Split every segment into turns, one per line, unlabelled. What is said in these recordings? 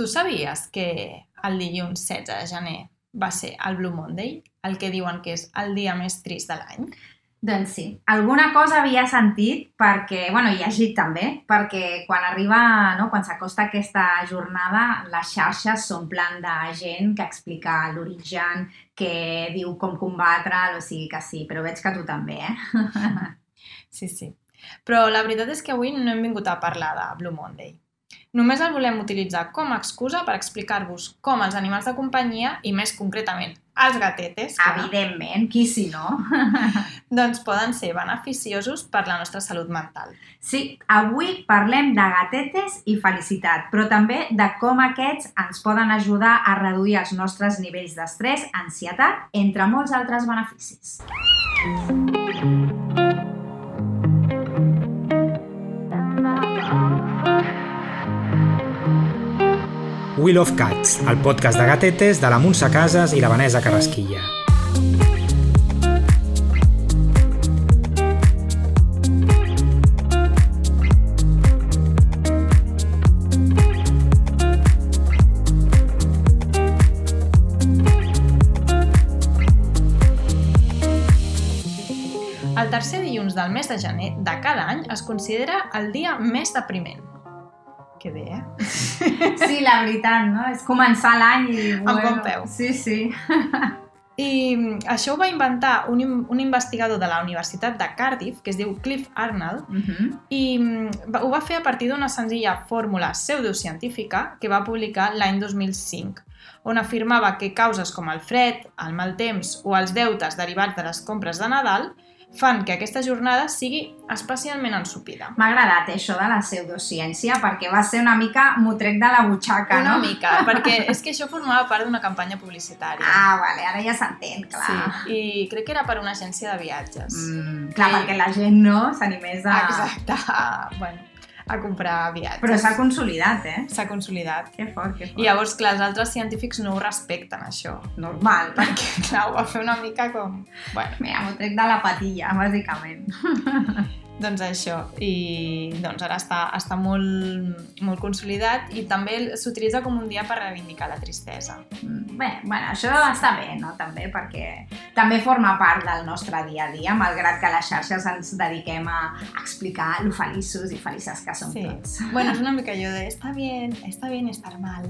tu sabies que el dilluns 16 de gener va ser el Blue Monday, el que diuen que és el dia més trist de l'any?
Doncs sí, alguna cosa havia sentit perquè, bueno, i llegit també, perquè quan arriba, no, quan s'acosta aquesta jornada, les xarxes s'omplen de gent que explica l'origen, que diu com combatre'l, o sigui que sí, però veig que tu també, eh?
Sí, sí. Però la veritat és que avui no hem vingut a parlar de Blue Monday. Només el volem utilitzar com a excusa per explicar-vos com els animals de companyia, i més concretament els gatetes, que,
Evidentment, qui si no?
doncs poden ser beneficiosos per la nostra salut mental.
Sí, avui parlem de gatetes i felicitat, però també de com aquests ens poden ajudar a reduir els nostres nivells d'estrès, ansietat, entre molts altres beneficis.
We Love Cats, el podcast de gatetes de la Montse Casas i la Vanessa Carrasquilla.
El tercer dilluns del mes de gener de cada any es considera el dia més depriment. Que bé, eh?
Sí, la veritat, no? És començar l'any i...
Amb bon peu.
Sí, sí.
I mm, això ho va inventar un, un investigador de la Universitat de Cardiff, que es diu Cliff Arnold,
Uh -huh.
i mm, va- ho va fer a partir d'una senzilla fórmula pseudocientífica que va publicar l'any 2005, on afirmava que causes com el fred, el mal temps o els deutes derivats de les compres de Nadal fan que aquesta jornada sigui especialment ensupida.
M'ha agradat això de la pseudociència perquè va ser una mica motrec de la butxaca,
Una
no?
mica, perquè és que això formava part d'una campanya publicitària.
Ah, vale, ara ja s'entén, clar.
Sí, i crec que era per una agència de viatges.
Mm, clar,
Sí.
perquè la gent no s'animés a...
Exacte, bueno, a comprar viatges.
Però s'ha consolidat, eh?
S'ha consolidat.
Que fort, que fort.
I llavors, clar, els altres científics no ho respecten, això.
Normal, perquè...
Clar, ho va fer una mica com... Bueno,
Mira, m'ho trec de la patilla, bàsicament.
doncs això. I doncs ara està, està molt, molt consolidat i també s'utilitza com un dia per reivindicar la tristesa.
Bé, bueno, això està bé, no? També, perquè també forma part del nostre dia a dia, malgrat que a les xarxes ens dediquem a explicar lo feliços i felices que som
Sí.
tots.
Bueno, és una mica allò de està bien, està bien estar mal.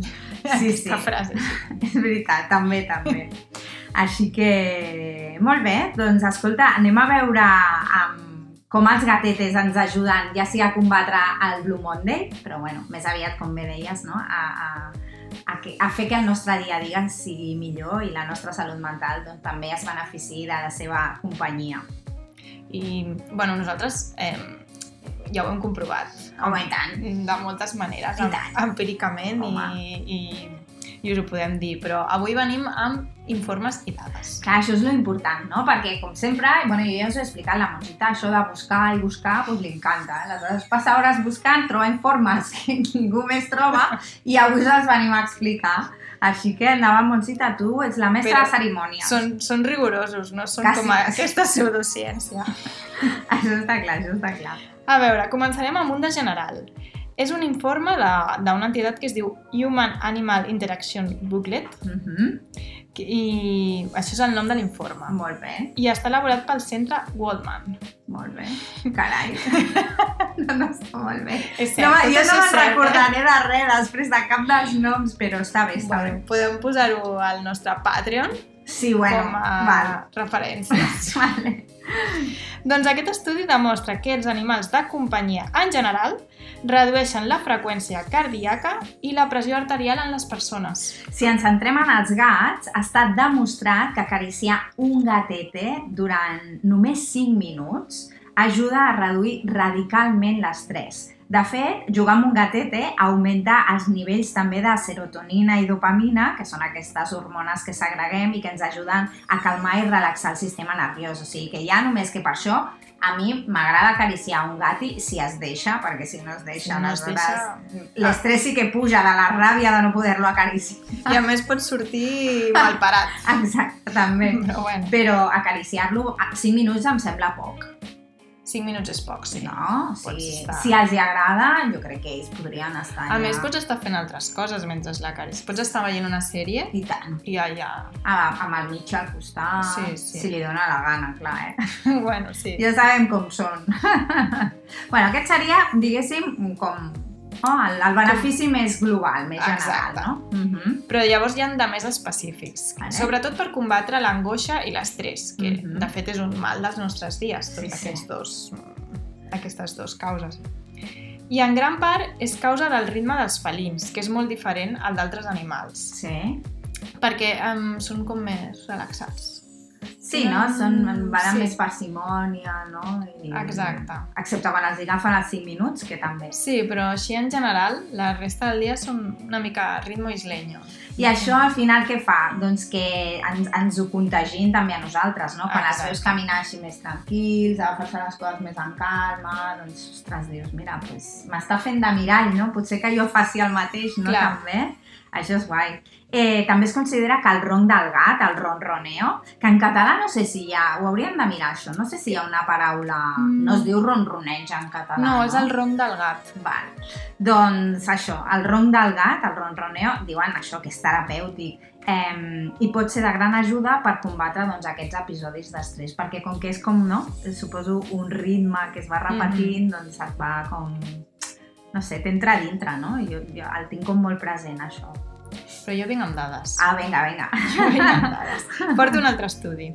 Sí, sí.
Frase.
És veritat, també, també. Així que, molt bé, doncs escolta, anem a veure um, com els gatetes ens ajuden ja sigui a combatre el Blue Monday, però bueno, més aviat, com bé deies, no? a, a, a, que, a fer que el nostre dia a dia sigui millor i la nostra salut mental doncs, també es benefici de la seva companyia.
I, bueno, nosaltres eh, ja ho hem comprovat.
Home, i tant.
de moltes maneres,
I tant.
empíricament
Home.
i, i, i us ho podem dir, però avui venim amb informes i dades.
Clar, això és lo important, no? Perquè, com sempre, bueno, jo ja us he explicat, la Montsita, això de buscar i buscar, doncs li encanta. Eh? Aleshores, passa hores buscant, troba informes que ningú més troba i avui us els venim a explicar. Així que endavant, Montsita, tu ets la mestra
Però
de cerimònies.
Són, són rigorosos, no són
Quasi,
com a, aquesta pseudociència.
Això està clar, això està clar.
A veure, començarem amb un de general. És un informe de- d'una entitat que es diu Human Animal Interaction Booklet
Uh -huh.
que- i això és el nom de l'informe.
Molt bé,
I està elaborat pel centre Waldman.
molt bé. Carai. no, no, està molt bé.
És
No,
cert, tot
jo no me'n
eh?
recordaré de res després de cap dels noms, però està bé, està
Bueno,
bé.
podem posar-ho al nostre Patreon
Sí, bueno,
com a
val.
referències.
Vale.
Doncs aquest estudi demostra que els animals de companyia en general redueixen la freqüència cardíaca i la pressió arterial en les persones.
Si ens centrem en els gats, estat demostrat que acariciar un gatete durant només 5 minuts ajuda a reduir radicalment l'estrès. De fet, jugar amb un gatete augmenta els nivells també de serotonina i dopamina, que són aquestes hormones que s'agreguem i que ens ajuden a calmar i relaxar el sistema nerviós. O sigui que ja només que per això a mi m'agrada acariciar un gati si es deixa, perquè si no es deixa,
Si no es deixa...
l'estrès sí que puja de la ràbia de no poder-lo acariciar.
I a més pot sortir malparat.
Exacte, també.
Però bueno,
Però acariciar-lo a 5 minuts em sembla poc.
5 minuts és poc, sí.
No?
Pots
sigui,
estar-
si els hi agrada, jo crec que ells podrien estar
A
allà.
més, pots estar fent altres coses mentre la caris. Pots estar veient una sèrie
I tant.
i ja...
Ah, amb el mig al costat,
Sí, sí.
si li dóna la gana, clar, eh?
bueno, sí.
Ja sabem com són. bueno, aquest seria, diguéssim, com oh, el, el benefici més global, més general,
Exacte.
no? Uh -huh.
Però llavors hi ha de més específics,
Vale.
sobretot per combatre l'angoixa i l'estrès, que
Mhm.
de fet és un mal dels nostres dies, tots
Sí, sí.
aquests dos, aquestes dues causes. I en gran part és causa del ritme dels felins, que és molt diferent al d'altres animals,
Sí.
perquè um, són com més relaxats.
Sí, no? Són, van amb
Sí.
més parsimònia, no? I,
Exacte.
Excepte quan els agafen els 5 minuts, que també.
Sí, però així en general, la resta del dia són una mica ritmo isleño.
I això al final què fa? Doncs que ens, ens ho contagin també a nosaltres, no? Quan els
Exacte.
veus caminar així més tranquils, agafar-se les coses més en calma, doncs, ostres, dius, mira, pues, m'està fent de mirall, no? Potser que jo faci el mateix, no?
Clar.
També. Això és guai. Eh, també es considera que el ronc del gat, el ronroneo, que en català no sé si hi ha, ho hauríem de mirar això, no sé si hi ha una paraula,
Mm.
no es diu ronroneig en català,
No, és el ronc del gat.
Val. Doncs això, el ronc del gat, el ronroneo, diuen això, que és terapèutic eh, i pot ser de gran ajuda per combatre doncs, aquests episodis d'estrès, perquè com que és com, no, suposo un ritme que es va repetint, doncs et va com, no sé, t'entra a dintre, no? Jo, jo el tinc com molt present, això.
Però jo vinc amb dades.
Ah, vinga, vinga.
Jo vinc amb dades. Porto un altre estudi.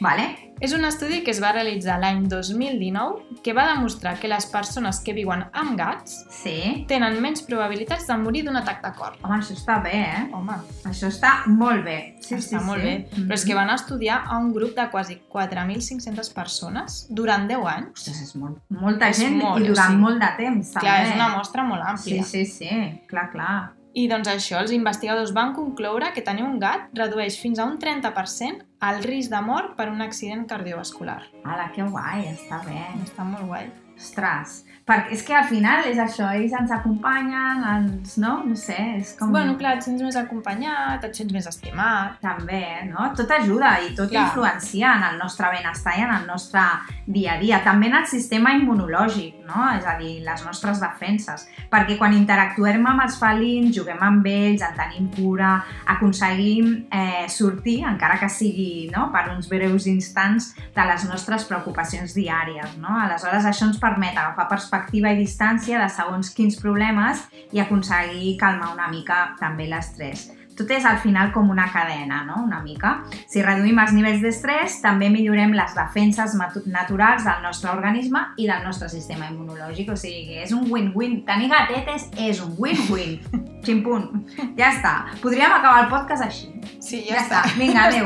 Vale?
És un estudi que es va realitzar l'any 2019 que va demostrar que les persones que viuen amb gats
Sí.
tenen menys probabilitats de morir d'un atac de cor.
Home, això està bé, eh?
Home,
Això està molt bé. Sí,
està
sí,
molt
sí.
bé. Però és que van estudiar a un grup de quasi 4.500 persones durant 10 anys.
Ostres, és molt, molta
És
gent
molt,
i durant
sí.
molt de temps, també.
Clar, és una mostra molt
Sí,
àmplia.
sí, sí, clar, clar.
I doncs això, els investigadors van concloure que tenir un gat redueix fins a un 30% el risc de mort per un accident cardiovascular.
Ala, que guai, està bé.
Està molt guai.
Ostres, perquè és que al final és això, ells ens acompanyen, ens, no? No sé, és com...
Bueno, clar, et sents més acompanyat, et sents més estimat.
També, no? Tot ajuda i tot
Clar.
influencia en el nostre benestar i en el nostre dia a dia. També en el sistema immunològic, no? És a dir, les nostres defenses. Perquè quan interactuem amb els felins, juguem amb ells, en tenim cura, aconseguim eh, sortir, encara que sigui no? per uns breus instants, de les nostres preocupacions diàries. No? Aleshores, això ens permet agafar perspectiva i distància de segons quins problemes i aconseguir calmar una mica també l'estrès. Tot és al final com una cadena, no? una mica. Si reduïm els nivells d'estrès, també millorem les defenses naturals del nostre organisme i del nostre sistema immunològic. O sigui, que és un win-win. Tenir gatetes és un win-win. Ximpunt. Ja està. Podríem acabar el podcast així.
Sí,
Ja, està. Vinga, adéu.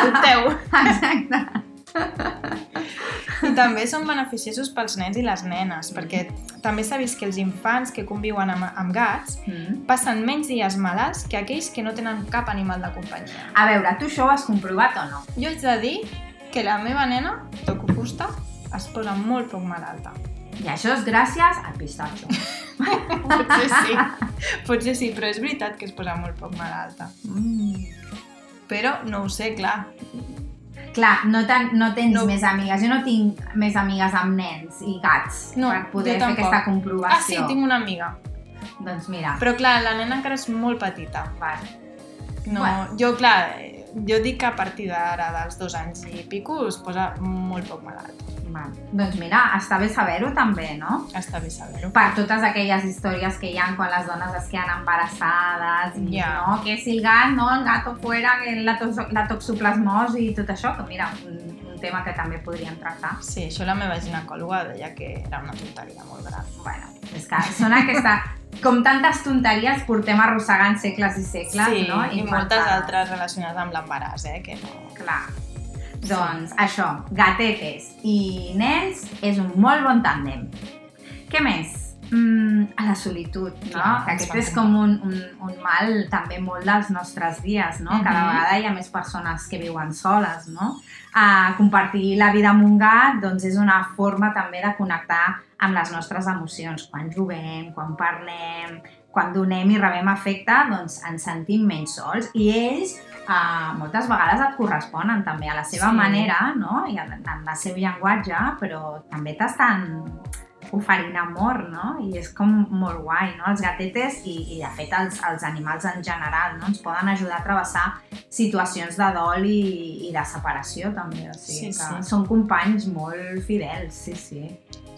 Adopteu.
Exacte.
I també són beneficiosos pels nens i les nenes, perquè també s'ha vist que els infants que conviuen amb, amb gats
Mm.
passen menys dies malalts que aquells que no tenen cap animal de companyia.
A veure, tu això ho has comprovat o no?
Jo haig de dir que la meva nena, toco fusta, es posa molt poc malalta.
I això és gràcies al pistatxo.
Potser sí, potser sí, però és veritat que es posa molt poc malalta.
Mm.
Però no ho sé, clar.
Clar, no, ten, no tens
No.
més amigues. Jo no tinc més amigues amb nens i gats
No,
per poder fer aquesta comprovació.
Ah, sí, tinc una amiga.
Doncs mira,
Però clar, la nena encara és molt petita.
vale.
No,
Bueno.
jo, clar, jo dic que a partir d'ara, dels dos anys i pico, es posa molt poc malalt.
vale. Doncs mira, està bé saber-ho també, no?
Està bé saber-ho.
Per totes aquelles històries que hi ha quan les dones es queden embarassades i
Ja.
no, que si el gat, no, el gato fuera, la, toxo, la toxoplasmosi i tot això, que mira, un, un tema que també podríem tractar.
Sí, això la meva ginecòloga deia que era una tonteria molt gran.
Bueno, és que són aquesta... Com tantes tonteries portem arrossegant segles i segles,
sí,
no?
i moltes
Inventades.
altres relacionades amb l'embaràs, eh, que no...
Clar. Doncs això, gatetes i nens és un molt bon tàndem. Què més? Mm, a la solitud, no?
Clar,
que aquest és com un, un, un mal també molt dels nostres dies, no? Cada
Mhm.
vegada hi ha més persones que viuen soles, no? A compartir la vida amb un gat doncs és una forma també de connectar amb les nostres emocions, quan juguem, quan parlem, quan donem i rebem afecte, doncs ens sentim menys sols. I ells uh, moltes vegades et corresponen també a la seva
Sí.
manera, no? I en, en el seu llenguatge, però també t'estan oferint amor, no? I és com molt guai, no? Els gatetes i, i de fet els, els animals en general, no? Ens poden ajudar a travessar situacions de dol i, i de separació també, o sigui
Sí,
que
sí.
són companys molt fidels, sí, sí.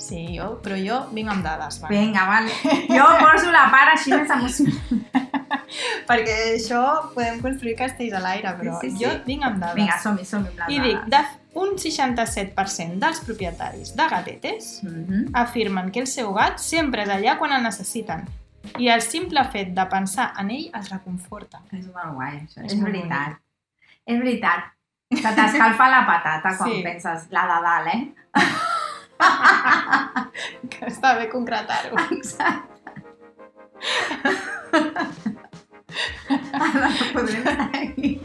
Sí, jo, però jo vinc amb dades, va.
Vinga, vale. Jo poso la part així més emocionant.
Perquè això podem construir castells a l'aire, però
Sí, sí, sí.
jo vinc amb dades.
Vinga, som-hi, som-hi amb les
I dic,
dades.
de un 67% dels propietaris de gatetes
Mhm.
afirmen que el seu gat sempre és allà quan el necessiten i el simple fet de pensar en ell els reconforta.
És molt guai, això.
És
És, veritat. És veritat. Se t'escalfa la patata quan
Sí.
penses la de dalt, eh?
Que està bé concretar-ho.
Exacte. Ara no podrem estar aquí.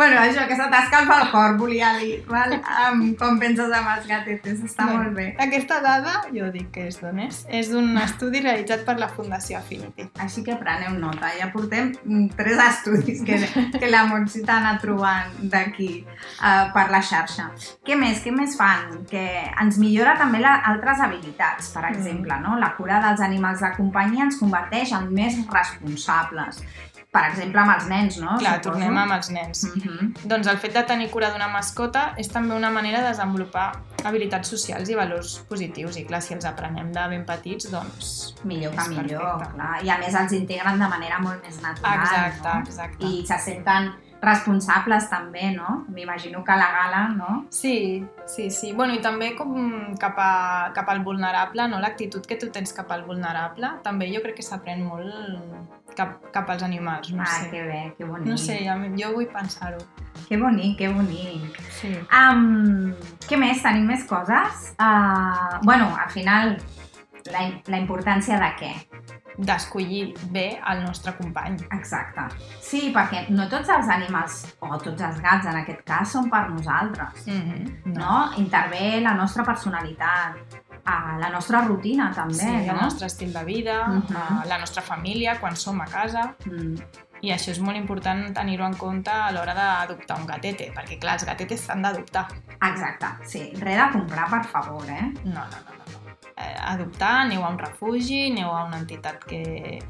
Bueno, això, que se t'escalfa el cor, volia dir, val? Um, com penses amb els gatetes, està
Bueno,
molt bé.
Aquesta dada, jo dic que és d'on és. És d'un estudi realitzat per la Fundació Affinity.
Així que preneu nota, ja portem mm, tres estudis que, que la Montse t'ha anat trobant d'aquí uh, per la xarxa. Què més? Què més fan? Que ens millora també la, altres habilitats, per
Mm.
exemple, no? La cura dels animals de companyia ens converteix en més responsables. Per exemple, amb els nens, no?
Clar,
Suposo.
tornem amb els nens.
Mhm.
Doncs el fet de tenir cura d'una mascota és també una manera de desenvolupar habilitats socials i valors positius. I clar, si els aprenem de ben petits, doncs...
Millor que millor,
perfecte.
clar. I a més els integren de manera molt més natural,
Exacte,
no?
exacte.
I se senten responsables també, no? M'imagino que a la gala, no?
Sí, sí, sí. Bueno, i també com cap, a, cap al vulnerable, no? l'actitud que tu tens cap al vulnerable, també jo crec que s'aprèn molt cap, cap als animals, no
ah,
sé.
que bé, que bonic.
No sé, jo vull pensar-ho.
Que bonic, que bonic.
Sí.
Um, què més? Tenim més coses? Uh, bueno, al final, la, la importància de què?
D'escollir bé el nostre company.
Exacte. Sí, perquè no tots els animals, o tots els gats en aquest cas, són per nosaltres.
Mm -hmm.
No? Intervé la nostra personalitat, uh, la nostra rutina també,
Sí,
no?
el nostre estil de vida,
Mhm.
uh, la nostra família, quan som a casa,
Mm,
i això és molt important tenir-ho en compte a l'hora d'adoptar un gatete, perquè clar, els gatetes s'han d'adoptar.
exacte, sí. Res de comprar, per favor, eh?
No, no, no, no. Eh, adoptar, aneu a un refugi, aneu a una entitat que,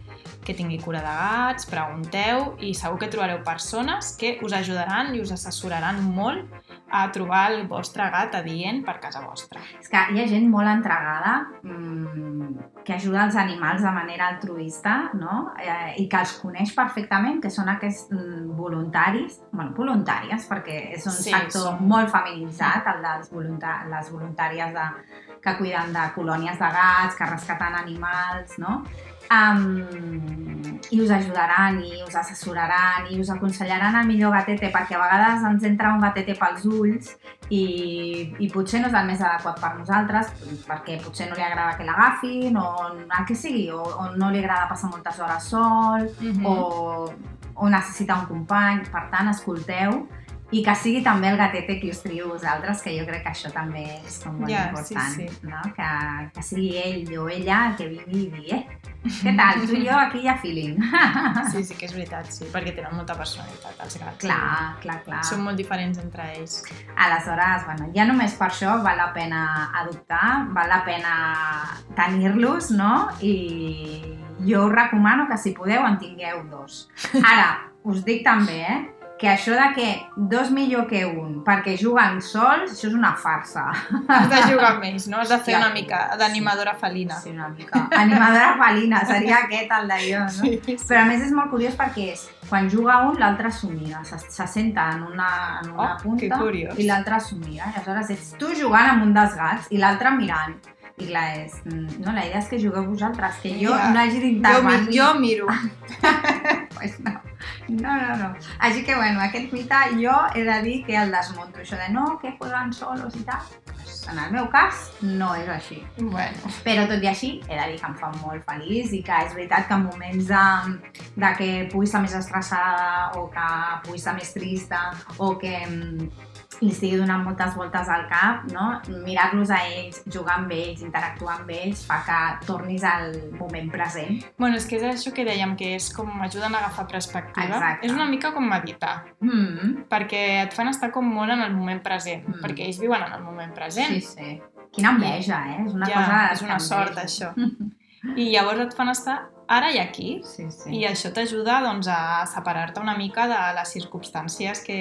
que tingui cura de gats, pregunteu i segur que trobareu persones que us ajudaran i us assessoraran molt a trobar el vostre gat adient per casa vostra.
És que hi ha gent molt entregada mmm, que ajuda els animals de manera altruista no? eh, i que els coneix perfectament, que són aquests mm, voluntaris, bueno, voluntàries, perquè és un
Sí,
sector
són-
molt feminitzat, el dels volunta les voluntàries de, que cuiden de colònies de gats, que rescaten animals, no? Um, I us ajudaran, i us assessoraran, i us aconsellaran el millor gatete, perquè a vegades ens entra un gatete pels ulls i, i potser no és el més adequat per nosaltres, perquè potser no li agrada que l'agafin, o el que sigui, o, o no li agrada passar moltes hores sol,
Mm
o, o necessita un company. Per tant, escolteu i que sigui també el gatete qui us triï vosaltres, que jo crec que això també és com molt
Ja,
important,
sí, sí.
no? Que, que sigui ell o ella el que vingui i digui, eh, què tal, tu i jo aquí hi ha feeling.
Sí, sí que és veritat, sí, perquè tenen molta personalitat els gats.
clar, clar, clar.
Són molt diferents entre ells.
Aleshores, bueno, ja només per això val la pena adoptar, val la pena tenir-los, no? I jo us recomano que si podeu en tingueu dos. Ara, us dic també, eh? Que això de que dos millor que un perquè juguen sols, això és una farsa.
Has de jugar ells, no? Has de fer
Ja.
una mica d'animadora felina.
Sí, una mica. Animadora felina, seria aquest el d'allò, no?
Sí, sí.
Però a més és molt curiós perquè és, quan juga un, l'altre s'ho mira, se, se senta en una, en una
Oh,
punta i l'altre s'ho mira. I aleshores és tu jugant amb un dels gats i l'altre mirant. I clar, és, mm, no, la idea és que jugueu vosaltres, que jo
Ja.
no hagi
Jo, mi,
d'intervenir.
jo miro.
Pues no. No, no, no. Així que, bueno, aquest mite jo he de dir que el desmonto. Això de no, que jueguen solos i tal. Pues, en el meu cas, no és així.
Bueno,
Però tot i així, he de dir que em fa molt feliç i que és veritat que en moments de, de que pugui estar més estressada o que pugui estar més trista o que, li estigui donant moltes voltes al cap, no? mirar-los a ells, jugar amb ells, interactuar amb ells, fa que tornis al moment present.
Bueno, és que és això que dèiem, que és com ajuden a agafar perspectiva.
Exacte.
És una mica com meditar,
Mm.
perquè et fan estar com molt en el moment present,
Mm.
perquè ells viuen en el moment present.
Sí, sí. Quina enveja, eh? És una
ja,
cosa...
és una sort, això. I llavors et fan estar ara i aquí,
Sí, sí.
i això t'ajuda doncs, a separar-te una mica de les circumstàncies que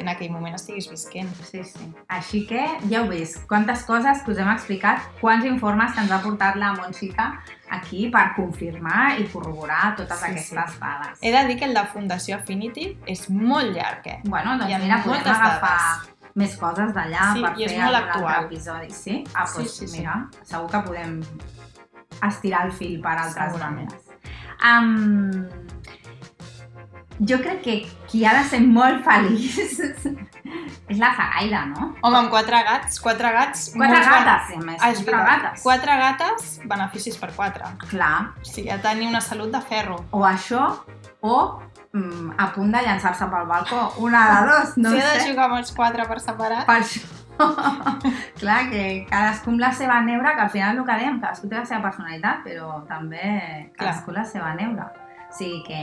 en aquell moment estiguis visquent.
Sí, sí. Així que ja heu vist quantes coses que us hem explicat, quants informes que ens ha portat la Montxica aquí per confirmar i corroborar totes
Sí,
aquestes dades.
He de dir que el de Fundació Affinity és molt llarg, eh?
Bueno, doncs mira, podem agafar més coses d'allà
Sí,
per fer
molt
algun
actual.
altre episodi. Sí? Ah,
Sí,
doncs
sí, sí.
mira, segur que podem estirar el fil per altres
Segurament.
bandes. Um, jo crec que qui ha de ser molt feliç és la Zagaida, no?
Home, amb quatre gats, quatre gats...
Quatre
ben-
gates, a més.
Ah, és
quatre gates.
Quatre gates, beneficis per quatre.
Clar,
O sigui, ha de tenir una salut de ferro.
o això, o mm, a punt de llançar-se pel balcó. Una de dos, no
si ha
sé.
de jugar amb els quatre per separat,
Per això. Clar, que cadascú amb la seva neura, que al final el que dèiem, cadascú té la seva personalitat, però també cadascú la seva neura. O sigui que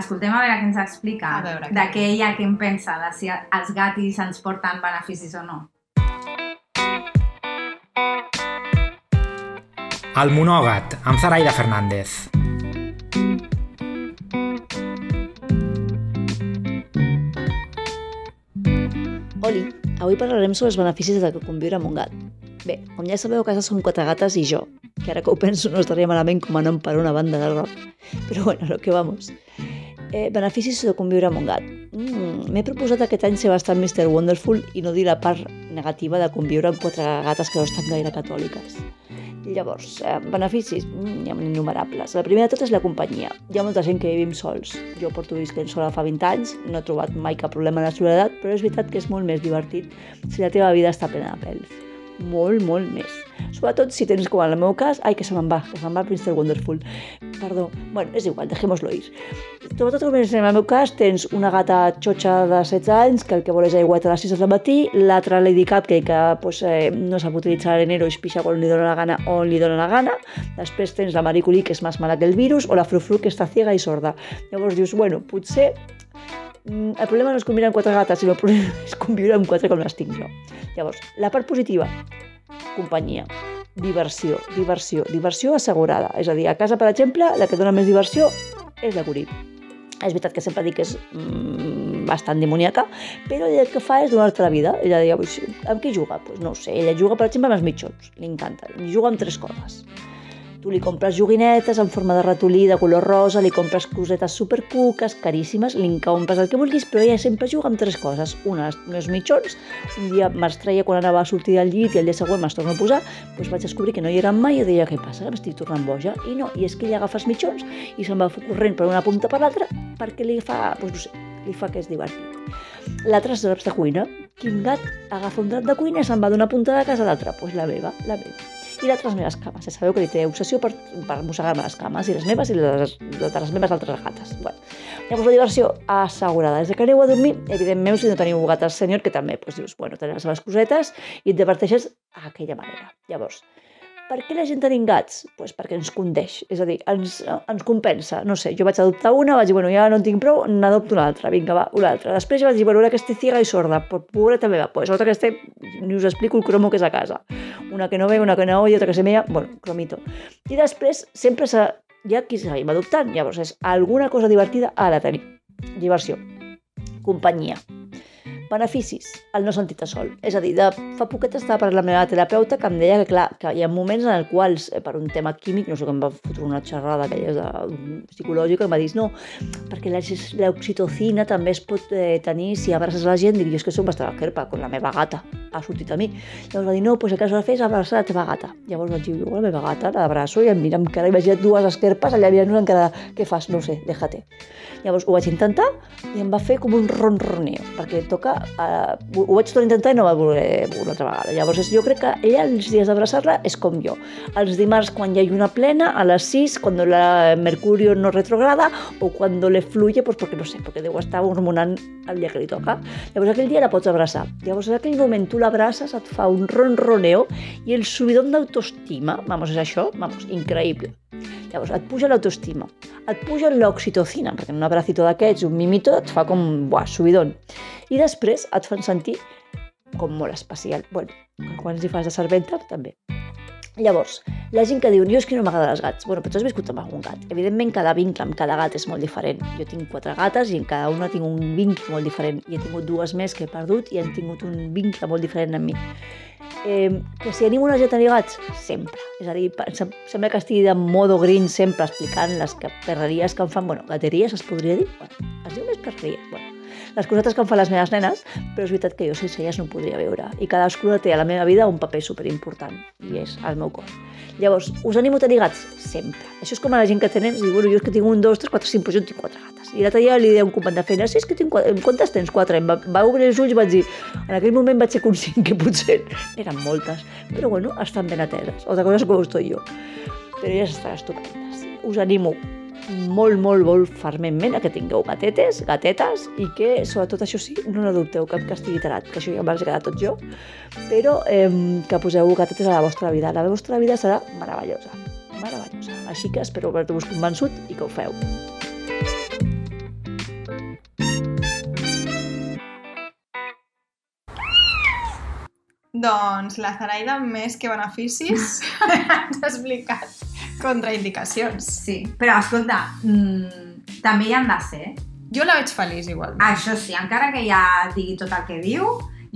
escoltem a veure què ens explica d'aquella que en pensa de si els gatis ens porten beneficis o no.
El monògat, amb Zaraida Fernández.
Oli, avui parlarem sobre els beneficis de conviure amb un gat. Bé, com ja sabeu, a casa som quatre gates i jo, que ara que ho penso no estaria malament com a nom per una banda de rock. Però bueno, lo que vamos. Eh, beneficis de conviure amb un gat. Mm, M'he proposat aquest any ser bastant Mr. Wonderful i no dir la part negativa de conviure amb quatre gates que no estan gaire catòliques. Llavors, eh, beneficis, mm, n'hi ha innumerables. La primera de tot és la companyia. Hi ha molta gent que vivim sols. Jo porto visquent sola fa 20 anys, no he trobat mai cap problema la soledat, però és veritat que és molt més divertit si la teva vida està plena de pèls. Molt, molt més. Sobretot si tens, com en el meu cas, ai, que se me'n va, que se'n va el Mr. Wonderful. Perdó, bueno, és igual, dejémoslo ir. Sobretot com en el meu cas, tens una gata xotxa de 16 anys que el que vol és aigüeta a les 6 del matí, l'altra Lady Cupcake que pues, eh, no sap utilitzar l'arenero i es pixa quan li dóna la gana o li dóna la gana. Després tens la Marie Curie, que és més mala que el virus, o la Frufru, que està ciega i sorda. Llavors dius, bueno, potser el problema no és conviure amb quatre gates, sinó el problema és conviure amb quatre com les tinc jo. Llavors, la part positiva, companyia, diversió, diversió, diversió assegurada. És a dir, a casa, per exemple, la que dona més diversió és la Curie. És veritat que sempre dic que és mm, bastant demoníaca, però el que fa és donar-te la vida. Ella deia, "Pues, amb qui juga? Pues no sé, ella juga, per exemple, amb els mitjons, li encanta. Juga amb tres coses. Tu li compres joguinetes en forma de ratolí de color rosa, li compres cosetes supercuques, caríssimes, li compres el que vulguis, però ella sempre juga amb tres coses. Una, els mitjons, un dia me'ls treia quan anava a sortir del llit i el dia següent me'ls torno a posar, doncs vaig descobrir que no hi eren mai i deia, què passa, m'estic tornant boja? I no, i és que ella agafa els mitjons i se'n va corrent per una punta per l'altra perquè li fa, doncs no sé, li fa que és divertit. L'altre és de cuina. Quin gat agafa un drap de cuina i se'n va d'una punta de casa a l'altra? Doncs pues la meva, la meva. I l'altre les meves cames. Ja sabeu que li té obsessió per, per mossegar-me les cames, i les meves i les de les meves altres gates. Bueno, llavors la diversió assegurada. Des que aneu a dormir, evidentment, si no teniu gates sènior, que també doncs, dius, bueno, tenen les seves cosetes i et diverteixes d'aquella manera. Llavors, per què la gent tenim gats? Pues perquè ens condeix, és a dir, ens, ens compensa. No sé, jo vaig adoptar una, vaig dir, bueno, ja no en tinc prou, n'adopto una altra, vinga, va, una altra. Després vaig dir, bueno, una que esté ciega i sorda, pobreta meva, pues otra que esté, ni us explico el cromo que és a casa. Una que no ve, una que no oye, otra que se mea, bueno, cromito. I després, sempre s'ha, ha qui seguim adoptant, llavors és alguna cosa divertida ha de tenir. Diversió, companyia, Beneficis, el no sentir-te sol. És a dir, de fa poquet estava parlant amb la meva terapeuta que em deia que, clar, que hi ha moments en els quals, eh, per un tema químic, no sé, que em va fotre una xerrada aquella de, psicològica, em va dir, no, perquè l'oxitocina també es pot eh, tenir si abraces la gent. Dic, jo és que soc bastant alquerpa, con la meva gata. ha sortit a mi. Llavors va dir, no, pues el que has de fer és abraçar la teva gata. Llavors vaig dir, la meva gata, l'abraço i em mira amb cara, imagina't dues esquerpes, allà mirant-nos encara, què fas? No sé, déjate. Llavors ho vaig intentar i em va fer com un ronroneo, perquè toca... Eh, ho vaig tornar a intentar i no va voler una altra vegada. Llavors jo crec que ella els dies d'abraçar-la és com jo. Els dimarts quan hi ha lluna plena, a les 6, quan la Mercurio no retrograda, o quan le fluye, pues perquè no sé, perquè deu estar hormonant el dia que li toca. Llavors aquell dia la pots abraçar. Llavors en aquell moment tu l'abraces, et fa un ronroneo i el subidon d'autoestima, vamos, és això, vamos, increïble. Llavors, et puja l'autoestima, et puja l'oxitocina, perquè un abracito d'aquests, un mimito, et fa com, buah, subidon. I després et fan sentir com molt especial. Bueno, quan els hi fas de serventa, també. Llavors, la gent que diu, jo és que no m'agraden els gats. Bueno, però tu has viscut amb algun gat. Evidentment, cada vincle amb cada gat és molt diferent. Jo tinc quatre gates i en cada una tinc un vincle molt diferent. I he tingut dues més que he perdut i han tingut un vincle molt diferent amb mi. Eh, que si animo una gent a tenir gats? Sempre. És a dir, sembla que estigui de modo green sempre explicant les perreries que em fan, bueno, gateries es podria dir? Bueno, es diu més perreries, bueno. Les cosetes que em fan les meves nenes, però és veritat que jo sense elles no ho podria veure. I cadascuna té a la meva vida un paper superimportant, i és el meu cor. Llavors, us animo a tenir gats? Sempre. Això és com a la gent que té nens, bueno, jo és que tinc un, dos, tres, quatre, cinc, però jo tinc quatre gates. I l'altre dia li deia un company de feina, sí, és que tinc quatre, quantes tens? Quatre. Em va, va obrir els ulls i vaig dir, en aquell moment vaig ser conscient que potser eren moltes, però bueno, estan ben ateses. Otra cosa és com estoy jo. Però elles estan estupendes. Us animo molt, molt, molt fermament a que tingueu gatetes, gatetes, i que, sobretot això sí, no dubteu cap que estigui tarat, que això ja m'ha quedat tot jo, però eh, que poseu gatetes a la vostra vida. La vostra vida serà meravellosa, meravellosa. Així que espero haver-vos convençut i que ho feu.
Doncs la Zaraida, més que beneficis, ens ha explicat contraindicacions.
Sí, però escolta, mm, també hi han de ser.
Jo la veig feliç, igual.
Això sí, encara que ja digui tot el que diu,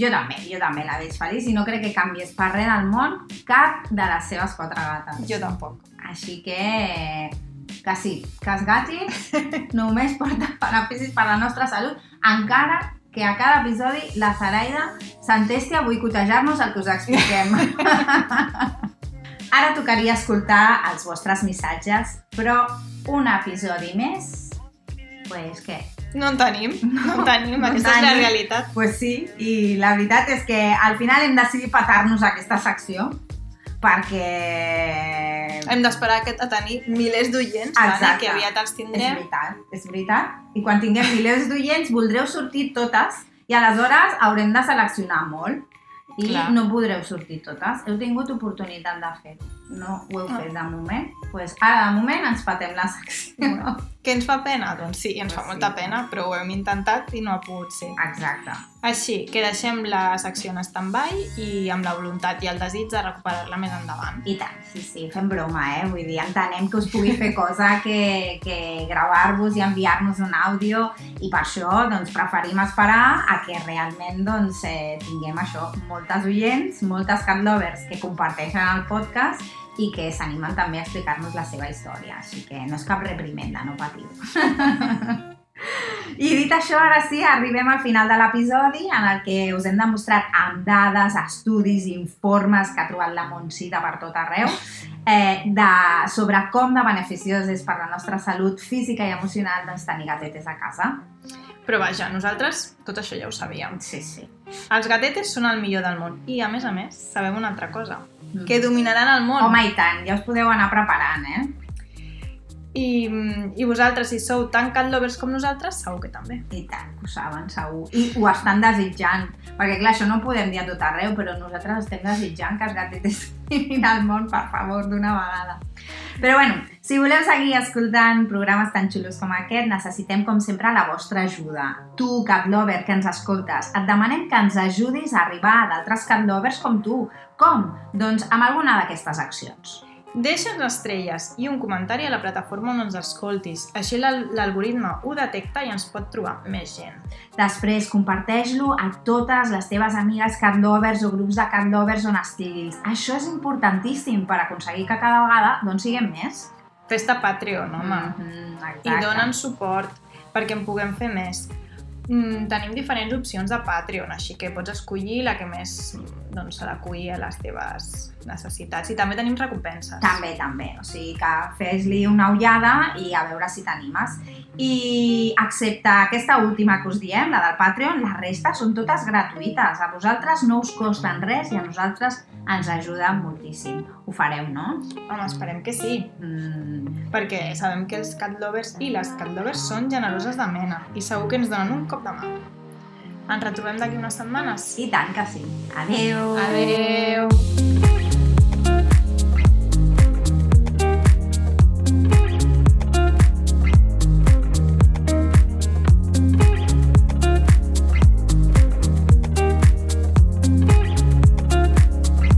jo també, jo també la veig feliç i no crec que canvies per res del món cap de les seves quatre gates.
Jo tampoc.
Així que, que sí, que els gatis només porten beneficis per la nostra salut, encara que a cada episodi la Zaraida s'entesti a boicotejar-nos el que us expliquem. Ara tocaria escoltar els vostres missatges, però un episodi més, pues què?
No en tenim, no en tenim,
no
aquesta és la
tenim.
realitat.
Pues sí, i la veritat és que al final hem decidit patar-nos aquesta secció perquè...
Hem d'esperar que- a tenir milers d'oients, vale? Que aviat els
És
tindrem.
veritat, és veritat. I quan tinguem milers d'oients voldreu sortir totes i aleshores haurem de seleccionar molt i
Clar.
no podreu sortir totes. Heu tingut oportunitat de fer-ho. No ho heu
Ah.
fet de moment. pues ara de moment ens patem la secció.
Què ens fa pena? Doncs sí, ens fa
Sí.
molta pena, però ho hem intentat i no ha pogut ser.
Exacte.
Així que deixem la secció en stand-by i amb la voluntat i el desig de recuperar-la més endavant.
I tant, sí, sí, fem broma, eh? Vull dir, entenem que us pugui fer cosa que, que gravar-vos i enviar-nos un àudio i per això doncs, preferim esperar a que realment doncs, eh, tinguem això, moltes oients, moltes cat lovers que comparteixen el podcast i que s'animen també a explicar-nos la seva història. Així que no és cap reprimenda, no patiu. I dit això, ara sí, arribem al final de l'episodi en el que us hem demostrat amb dades, estudis, informes que ha trobat la Montsita per tot arreu eh, de, sobre com de beneficiós és per la nostra salut física i emocional doncs, tenir gatetes a casa.
Però vaja, nosaltres tot això ja ho sabíem.
Sí, sí.
Els gatetes són el millor del món i, a més a més, sabem una altra cosa, que dominaran el món.
Home, i tant, ja us podeu anar preparant, eh?
I, I vosaltres, si sou tan cat lovers com nosaltres, segur que també.
I tant, ho saben, segur. I ho estan desitjant. Perquè, clar, això no ho podem dir a tot arreu, però nosaltres estem desitjant que els gatetes vinguin al món, per favor, d'una vegada. Però bueno, si voleu seguir escoltant programes tan xulos com aquest, necessitem, com sempre, la vostra ajuda. Tu, cat lover, que ens escoltes, et demanem que ens ajudis a arribar a d'altres cat lovers com tu. Com? Doncs amb alguna d'aquestes accions.
Deixa'ns estrelles i un comentari a la plataforma on ens escoltis. Així l'al- l'algoritme ho detecta i ens pot trobar més gent.
Després, comparteix-lo a totes les teves amigues cat lovers o grups de cat lovers on estiguis. Això és importantíssim per aconseguir que cada vegada doncs, siguem més.
Festa Patreon, home.
Mhm,
I
exacte.
donen suport perquè en puguem fer més. mm, tenim diferents opcions de Patreon, així que pots escollir la que més doncs, s'adequi a les teves necessitats. I també tenim recompenses.
També, també. O sigui que fes-li una ullada i a veure si t'animes. I excepte aquesta última que us diem, la del Patreon, la resta són totes gratuïtes. A vosaltres no us costen res i a nosaltres ens ajuda moltíssim. Ho fareu, no?
Home, esperem que sí,
Mm,
perquè sabem que els cat lovers i les cat lovers són generoses de mena i segur que ens donen un cop de mà. Ens retrobem d'aquí unes setmanes.
I tant que sí. Adeu!
Adeu!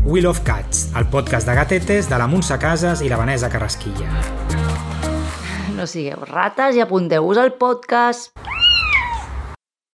We Love Cats, el podcast de gatetes de la Montse Casas i la Vanessa Carrasquilla.
No sigueu rates i apunteu-vos al podcast.